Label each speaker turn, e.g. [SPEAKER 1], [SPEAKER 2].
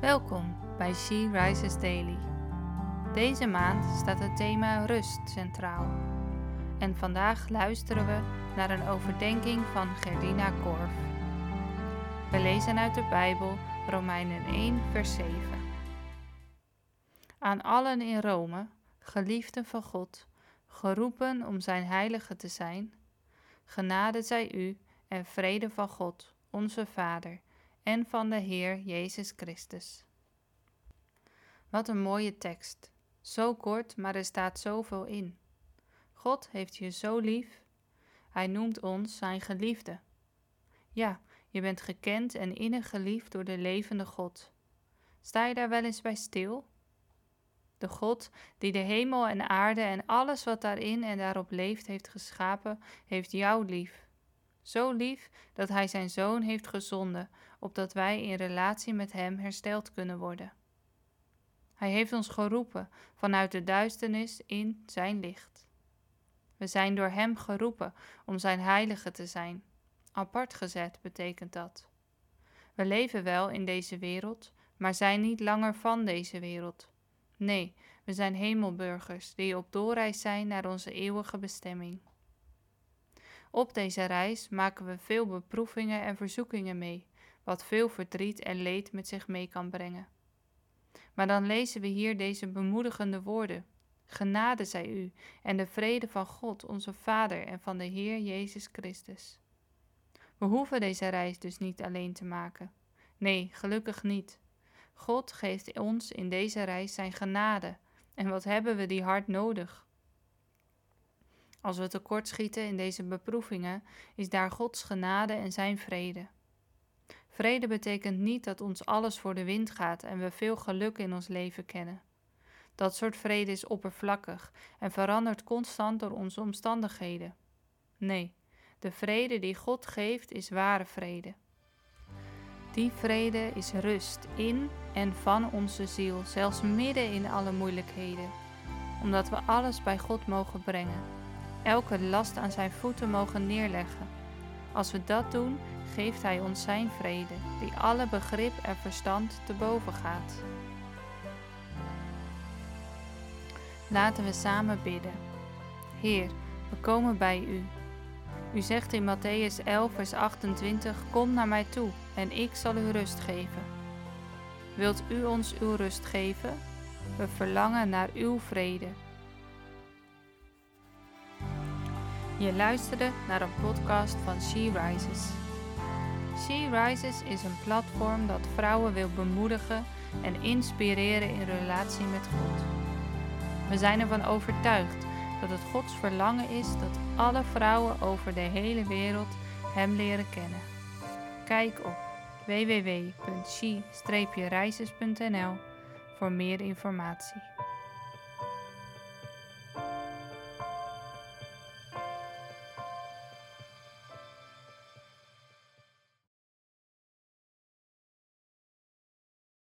[SPEAKER 1] Welkom bij She Rises Daily. Deze maand staat het thema rust centraal. En vandaag luisteren we naar een overdenking van Gerdina Korf. We lezen uit de Bijbel Romeinen 1, vers 7. Aan allen in Rome, geliefden van God, geroepen om zijn heilige te zijn, genade zij u en vrede van God, onze Vader en van de Heer Jezus Christus. Wat een mooie tekst. Zo kort, maar er staat zoveel in. God heeft je zo lief. Hij noemt ons zijn geliefde. Ja, je bent gekend en innig geliefd door de levende God. Sta je daar wel eens bij stil? De God die de hemel en aarde en alles wat daarin en daarop leeft heeft geschapen, heeft jou lief. Zo lief dat Hij zijn Zoon heeft gezonden, opdat wij in relatie met Hem hersteld kunnen worden. Hij heeft ons geroepen vanuit de duisternis in Zijn licht. We zijn door Hem geroepen om Zijn heilige te zijn. Apart gezet betekent dat. We leven wel in deze wereld, maar zijn niet langer van deze wereld. Nee, we zijn hemelburgers die op doorreis zijn naar onze eeuwige bestemming. Op deze reis maken we veel beproevingen en verzoekingen mee, wat veel verdriet en leed met zich mee kan brengen. Maar dan lezen we hier deze bemoedigende woorden. Genade zij u en de vrede van God, onze Vader en van de Heer Jezus Christus. We hoeven deze reis dus niet alleen te maken. Nee, gelukkig niet. God geeft ons in deze reis zijn genade. En wat hebben we die hard nodig? Als we tekortschieten in deze beproevingen, is daar Gods genade en zijn vrede. Vrede betekent niet dat ons alles voor de wind gaat en we veel geluk in ons leven kennen. Dat soort vrede is oppervlakkig en verandert constant door onze omstandigheden. Nee, de vrede die God geeft is ware vrede. Die vrede is rust in en van onze ziel, zelfs midden in alle moeilijkheden, omdat we alles bij God mogen brengen elke last aan zijn voeten mogen neerleggen. Als we dat doen, geeft Hij ons Zijn vrede, die alle begrip en verstand te boven gaat. Laten we samen bidden. Heer, we komen bij U. U zegt in Matthäus 11, vers 28: Kom naar mij toe en ik zal u rust geven. Wilt U ons uw rust geven? We verlangen naar uw vrede. Je luisterde naar een podcast van She Rises. She Rises is een platform dat vrouwen wil bemoedigen en inspireren in relatie met God. We zijn ervan overtuigd dat het Gods verlangen is dat alle vrouwen over de hele wereld Hem leren kennen. Kijk op www.she-rises.nl voor meer informatie.